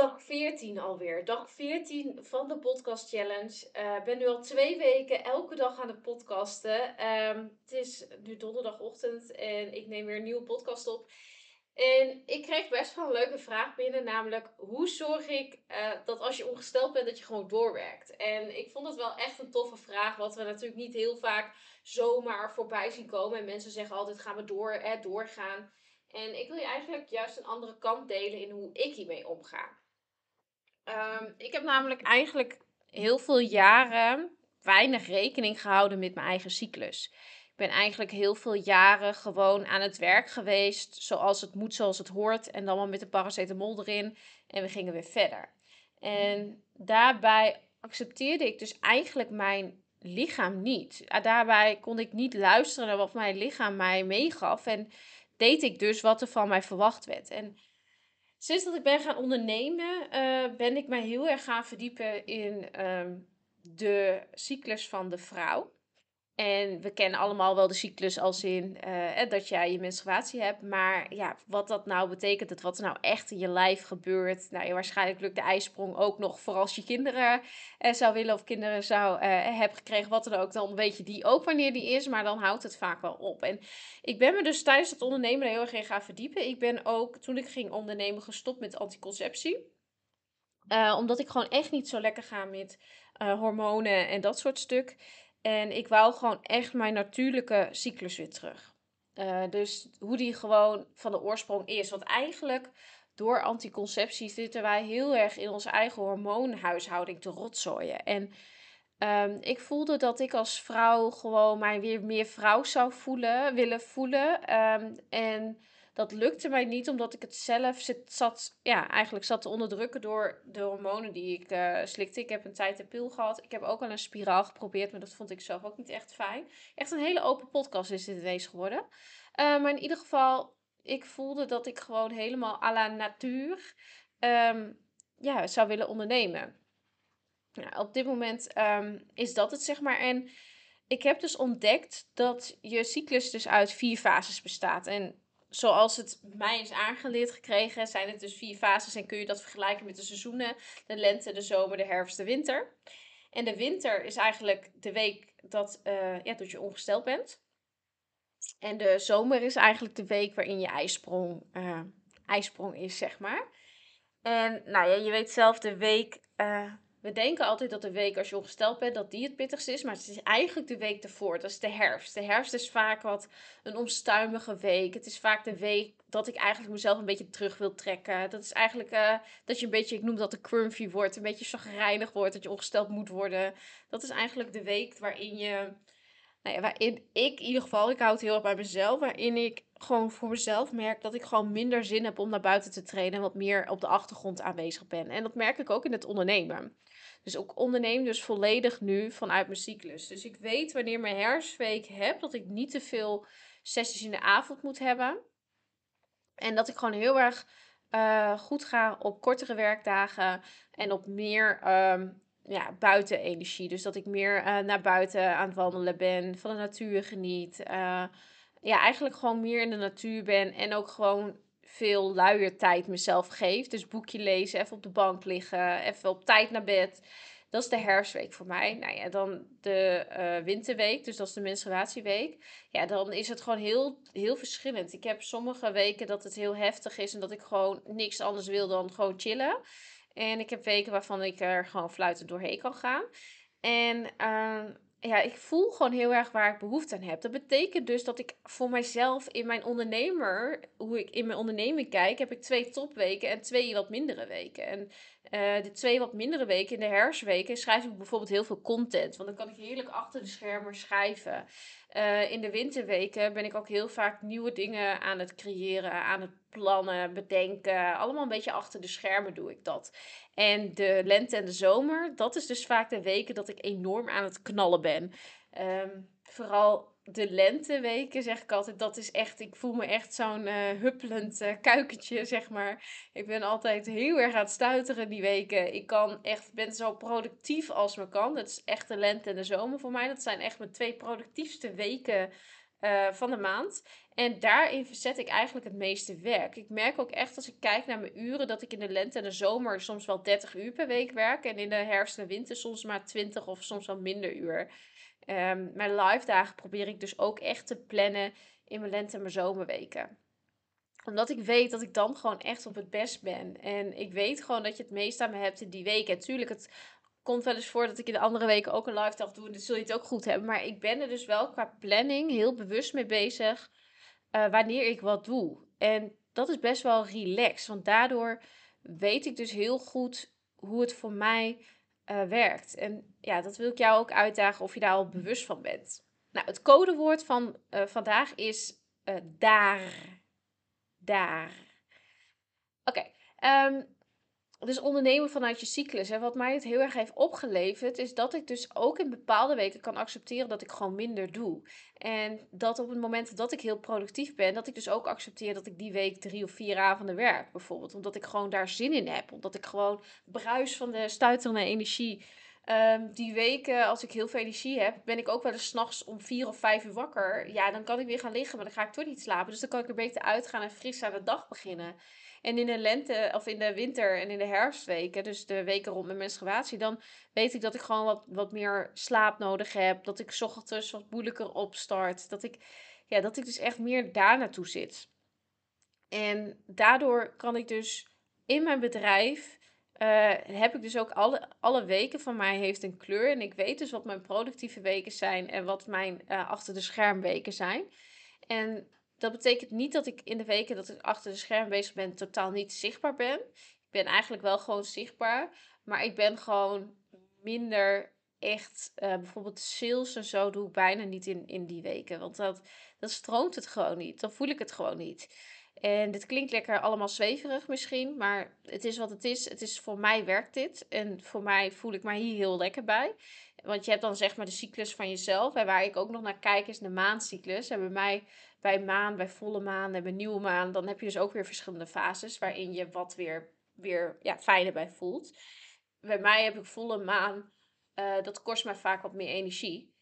Dag 14 alweer. Dag 14 van de Podcast Challenge. Ik uh, ben nu al twee weken elke dag aan het podcasten. Um, het is nu donderdagochtend en ik neem weer een nieuwe podcast op. En ik kreeg best wel een leuke vraag binnen, namelijk hoe zorg ik uh, dat als je ongesteld bent, dat je gewoon doorwerkt? En ik vond het wel echt een toffe vraag, wat we natuurlijk niet heel vaak zomaar voorbij zien komen. En mensen zeggen altijd, gaan we door, eh, doorgaan. En ik wil je eigenlijk juist een andere kant delen in hoe ik hiermee omga. Um, ik heb namelijk eigenlijk heel veel jaren weinig rekening gehouden met mijn eigen cyclus. Ik ben eigenlijk heel veel jaren gewoon aan het werk geweest, zoals het moet, zoals het hoort. En dan wel met de paracetamol erin. En we gingen weer verder. En daarbij accepteerde ik dus eigenlijk mijn lichaam niet. Daarbij kon ik niet luisteren naar wat mijn lichaam mij meegaf. En deed ik dus wat er van mij verwacht werd. En sinds dat ik ben gaan ondernemen, uh, ben ik mij heel erg gaan verdiepen in um, de cyclus van de vrouw. En we kennen allemaal wel de cyclus als in uh, dat jij je menstruatie hebt. Maar ja, wat dat nou betekent, wat er nou echt in je lijf gebeurt. Nou, je waarschijnlijk lukt de ijsprong ook nog voor als je kinderen uh, zou willen of kinderen zou uh, hebben gekregen. Wat dan ook, dan weet je die ook wanneer die is. Maar dan houdt het vaak wel op. En ik ben me dus tijdens het ondernemen heel erg in gaan verdiepen. Ik ben ook, toen ik ging ondernemen, gestopt met anticonceptie. omdat ik gewoon echt niet zo lekker ga met hormonen en dat soort stuk. En ik wou gewoon echt mijn natuurlijke cyclus weer terug. Uh, dus hoe die gewoon van de oorsprong is. Want eigenlijk door anticonceptie zitten wij heel erg in onze eigen hormoonhuishouding te rotzooien. En um, ik voelde dat ik als vrouw gewoon mij weer meer vrouw zou voelen, willen voelen. Um, en dat lukte mij niet omdat ik het zelf zat, ja, eigenlijk zat te onderdrukken door de hormonen die ik uh, slikte. Ik heb een tijd een pil gehad. Ik heb ook al een spiraal geprobeerd, maar dat vond ik zelf ook niet echt fijn. Echt een hele open podcast is dit ineens geworden. Uh, maar in ieder geval, ik voelde dat ik gewoon helemaal à la natuur um, ja, zou willen ondernemen. Ja, op dit moment um, is dat het, zeg maar. En ik heb dus ontdekt dat je cyclus dus uit vier fases bestaat. En zoals het mij is aangeleerd gekregen, zijn het dus vier fases en kun je dat vergelijken met de seizoenen: de lente, de zomer, de herfst, de winter. En de winter is eigenlijk de week dat, uh, ja, dat je ongesteld bent. En de zomer is eigenlijk de week waarin je ijsprong, uh, ijsprong is, zeg maar. En nou ja, je weet zelf, de week uh, we denken altijd dat de week als je ongesteld bent, dat die het pittigste is. Maar het is eigenlijk de week ervoor. Dat is de herfst. De herfst is vaak wat een onstuimige week. Het is vaak de week dat ik eigenlijk mezelf een beetje terug wil trekken. Dat is eigenlijk uh, dat je een beetje, ik noem dat de crumpy wordt. Een beetje zagrijnig wordt. Dat je ongesteld moet worden. Dat is eigenlijk de week waarin je... Nou ja, waarin ik in ieder geval, ik hou het heel erg bij mezelf, waarin ik gewoon voor mezelf merk dat ik gewoon minder zin heb om naar buiten te trainen en wat meer op de achtergrond aanwezig ben. En dat merk ik ook in het ondernemen. Dus ook onderneem dus volledig nu vanuit mijn cyclus. Dus ik weet wanneer mijn herfstweek heb, dat ik niet te veel sessies in de avond moet hebben. En dat ik gewoon heel erg uh, goed ga op kortere werkdagen en op meer um, ja, buitenenergie. Dus dat ik meer uh, naar buiten aan het wandelen ben, van de natuur geniet. Uh, ja, eigenlijk gewoon meer in de natuur ben en ook gewoon veel luier tijd mezelf geef. Dus boekje lezen, even op de bank liggen, even op tijd naar bed. Dat is de herfstweek voor mij. Nou ja, dan de uh, winterweek, dus dat is de menstruatieweek. Ja, dan is het gewoon heel, heel verschillend. Ik heb sommige weken dat het heel heftig is en dat ik gewoon niks anders wil dan gewoon chillen. En ik heb weken waarvan ik er gewoon fluitend doorheen kan gaan. En uh, ja, ik voel gewoon heel erg waar ik behoefte aan heb. Dat betekent dus dat ik voor mijzelf in mijn ondernemer, hoe ik in mijn onderneming kijk, heb ik twee topweken en twee wat mindere weken. En Uh, de twee wat mindere weken, in de herfstweken, schrijf ik bijvoorbeeld heel veel content. Want dan kan ik heerlijk achter de schermen schrijven. Uh, in de winterweken ben ik ook heel vaak nieuwe dingen aan het creëren, aan het plannen, bedenken. Allemaal een beetje achter de schermen doe ik dat. En de lente en de zomer, dat is dus vaak de weken dat ik enorm aan het knallen ben. Um, vooral de lenteweken, zeg ik altijd, dat is echt, ik voel me echt zo'n uh, huppelend uh, kuikentje, zeg maar. Ik ben altijd heel erg aan het stuiteren die weken. Ik kan echt, ben zo productief als me kan. Dat is echt de lente en de zomer voor mij. Dat zijn echt mijn twee productiefste weken uh, van de maand. En daarin verzet ik eigenlijk het meeste werk. Ik merk ook echt als ik kijk naar mijn uren dat ik in de lente en de zomer soms wel 30 uur per week werk. En in de herfst en winter soms maar 20 of soms wel minder uur. Um, mijn live dagen probeer ik dus ook echt te plannen in mijn lente- en mijn zomerweken. Omdat ik weet dat ik dan gewoon echt op het best ben. En ik weet gewoon dat je het meest aan me hebt in die weken. En tuurlijk, het komt wel eens voor dat ik in de andere weken ook een live dag doe. En dan zul je het ook goed hebben. Maar ik ben er dus wel qua planning heel bewust mee bezig. Uh, wanneer ik wat doe. En dat is best wel relaxed. Want daardoor weet ik dus heel goed hoe het voor mij uh, werkt. En ja, dat wil ik jou ook uitdagen of je daar al bewust van bent. Nou, het codewoord van uh, vandaag is uh, daar. Daar. Oké. Okay, um, dus ondernemen vanuit je cyclus. En wat mij het heel erg heeft opgeleverd, is dat ik dus ook in bepaalde weken kan accepteren dat ik gewoon minder doe. En dat op het moment dat ik heel productief ben, dat ik dus ook accepteer dat ik die week drie of vier avonden werk, bijvoorbeeld. Omdat ik gewoon daar zin in heb. Omdat ik gewoon bruis van de stuiterende energie. Um, die weken, als ik heel veel energie heb, ben ik ook wel eens s'nachts om vier of vijf uur wakker. Ja, dan kan ik weer gaan liggen, maar dan ga ik toch niet slapen. Dus dan kan ik er beter uitgaan en fris aan de dag beginnen. En in de lente of in de winter en in de herfstweken, dus de weken rond mijn menstruatie, dan weet ik dat ik gewoon wat, wat meer slaap nodig heb. Dat ik ochtends wat moeilijker opstart. Dat ik, ja, dat ik dus echt meer daar naartoe zit. En daardoor kan ik dus in mijn bedrijf. Uh, heb ik dus ook alle, alle weken van mij heeft een kleur. En ik weet dus wat mijn productieve weken zijn en wat mijn uh, achter de schermweken zijn. En dat betekent niet dat ik in de weken dat ik achter de scherm bezig ben, totaal niet zichtbaar ben. Ik ben eigenlijk wel gewoon zichtbaar. Maar ik ben gewoon minder echt. Uh, bijvoorbeeld sales en zo doe ik bijna niet in, in die weken. Want dat, dat stroomt het gewoon niet. Dan voel ik het gewoon niet. En dit klinkt lekker allemaal zweverig misschien, maar het is wat het is. Het is voor mij werkt dit en voor mij voel ik mij hier heel lekker bij. Want je hebt dan zeg maar de cyclus van jezelf. En waar ik ook nog naar kijk is de maandcyclus. En bij mij bij maan, bij volle maan en bij nieuwe maan, dan heb je dus ook weer verschillende fases waarin je wat weer, weer ja, fijner bij voelt. Bij mij heb ik volle maan, uh, dat kost mij vaak wat meer energie.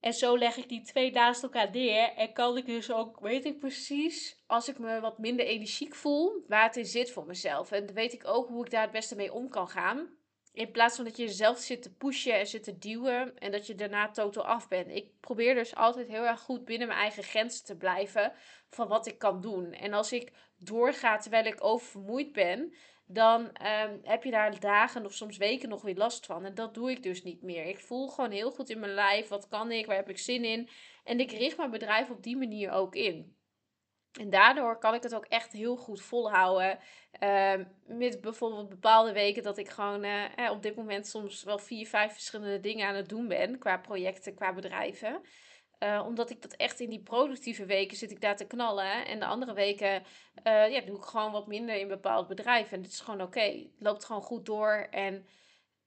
En zo leg ik die twee naast elkaar neer. En kan ik dus ook, weet ik precies, als ik me wat minder energiek voel, waar het in zit voor mezelf. En weet ik ook hoe ik daar het beste mee om kan gaan. In plaats van dat je jezelf zit te pushen en zit te duwen en dat je daarna totaal af bent. Ik probeer dus altijd heel erg goed binnen mijn eigen grenzen te blijven van wat ik kan doen. En als ik doorga terwijl ik oververmoeid ben, dan um, heb je daar dagen of soms weken nog weer last van. En dat doe ik dus niet meer. Ik voel gewoon heel goed in mijn lijf, wat kan ik, waar heb ik zin in. En ik richt mijn bedrijf op die manier ook in. En daardoor kan ik het ook echt heel goed volhouden. Uh, met bijvoorbeeld bepaalde weken dat ik gewoon uh, op dit moment soms wel vier, vijf verschillende dingen aan het doen ben. Qua projecten, qua bedrijven. Uh, omdat ik dat echt in die productieve weken zit ik daar te knallen. En de andere weken uh, ja, doe ik gewoon wat minder in bepaald bedrijf. En het is gewoon oké. Het loopt gewoon goed door. En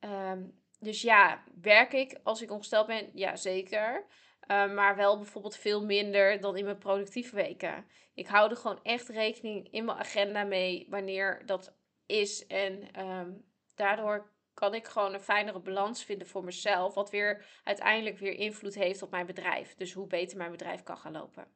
uh, dus ja, werk ik als ik ongesteld ben? Ja, zeker. Uh, maar wel bijvoorbeeld veel minder dan in mijn productieve weken. Ik hou er gewoon echt rekening in mijn agenda mee wanneer dat is. En um, daardoor kan ik gewoon een fijnere balans vinden voor mezelf. Wat weer uiteindelijk weer invloed heeft op mijn bedrijf. Dus hoe beter mijn bedrijf kan gaan lopen.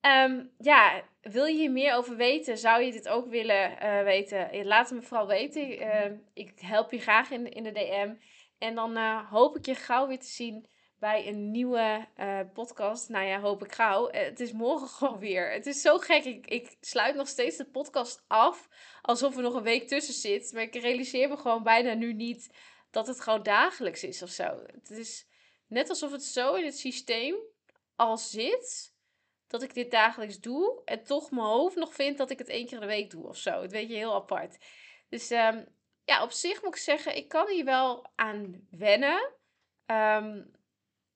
Um, ja, wil je hier meer over weten? Zou je dit ook willen uh, weten? Laat het me vooral weten. Uh, ik help je graag in, in de DM. En dan uh, hoop ik je gauw weer te zien bij een nieuwe uh, podcast. Nou ja, hoop ik gauw. Uh, het is morgen gewoon weer. Het is zo gek. Ik, ik sluit nog steeds de podcast af. Alsof er nog een week tussen zit. Maar ik realiseer me gewoon bijna nu niet dat het gewoon dagelijks is of zo. Het is net alsof het zo in het systeem al zit. Dat ik dit dagelijks doe. En toch mijn hoofd nog vindt dat ik het één keer in de week doe of zo. Het weet je heel apart. Dus ehm, ja, op zich moet ik zeggen, ik kan hier wel aan wennen. Ehm,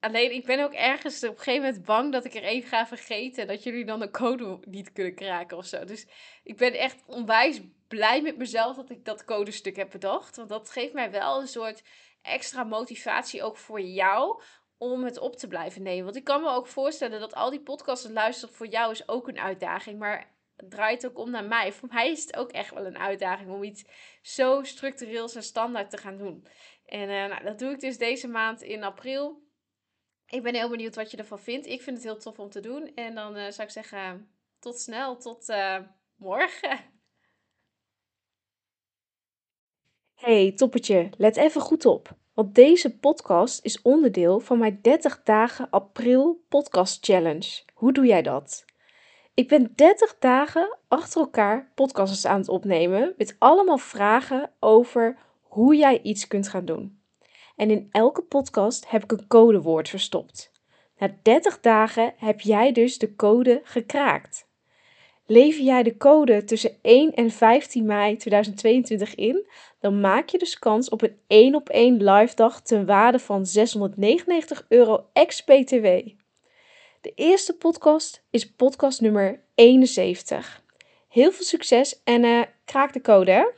alleen ik ben ook ergens op een gegeven moment bang dat ik er even ga vergeten. Dat jullie dan de code niet kunnen kraken of zo. Dus ik ben echt onwijs blij met mezelf dat ik dat codestuk heb bedacht. Want dat geeft mij wel een soort extra motivatie ook voor jou om het op te blijven nemen. Want ik kan me ook voorstellen dat al die podcasts luisteren voor jou is ook een uitdaging. Maar het draait ook om naar mij. Voor mij is het ook echt wel een uitdaging om iets zo structureels en standaard te gaan doen. En uh, nou, dat doe ik dus deze maand in april. Ik ben heel benieuwd wat je ervan vindt. Ik vind het heel tof om te doen. En dan uh, zou ik zeggen, tot snel, tot uh, morgen. Hey, toppertje, let even goed op. Want deze podcast is onderdeel van mijn 30 dagen april podcast challenge. Hoe doe jij dat? Ik ben 30 dagen achter elkaar podcasts aan het opnemen met allemaal vragen over hoe jij iets kunt gaan doen. En in elke podcast heb ik een codewoord verstopt. Na 30 dagen heb jij dus de code gekraakt. Lever jij de code tussen 1 en 15 mei 2022 in, dan maak je dus kans op een 1 op 1 live dag ten waarde van 699 euro ex-BTW. De eerste podcast is podcast nummer 71. Heel veel succes en uh, kraak de code.